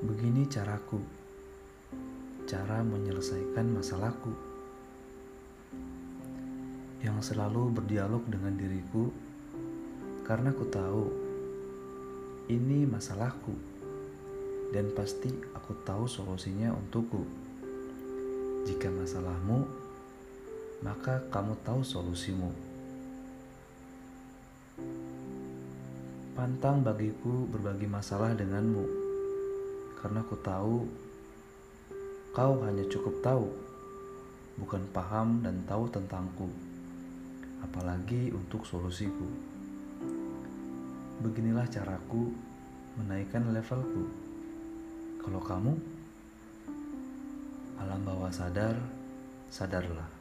Begini caraku, cara menyelesaikan masalahku yang selalu berdialog dengan diriku karena ku tahu ini masalahku dan pasti aku tahu solusinya untukku. Jika masalahmu, maka kamu tahu solusimu. Pantang bagiku berbagi masalah denganmu, karena ku tahu kau hanya cukup tahu, bukan paham dan tahu tentangku apalagi untuk solusiku. Beginilah caraku menaikkan levelku. Kalau kamu alam bawah sadar, sadarlah.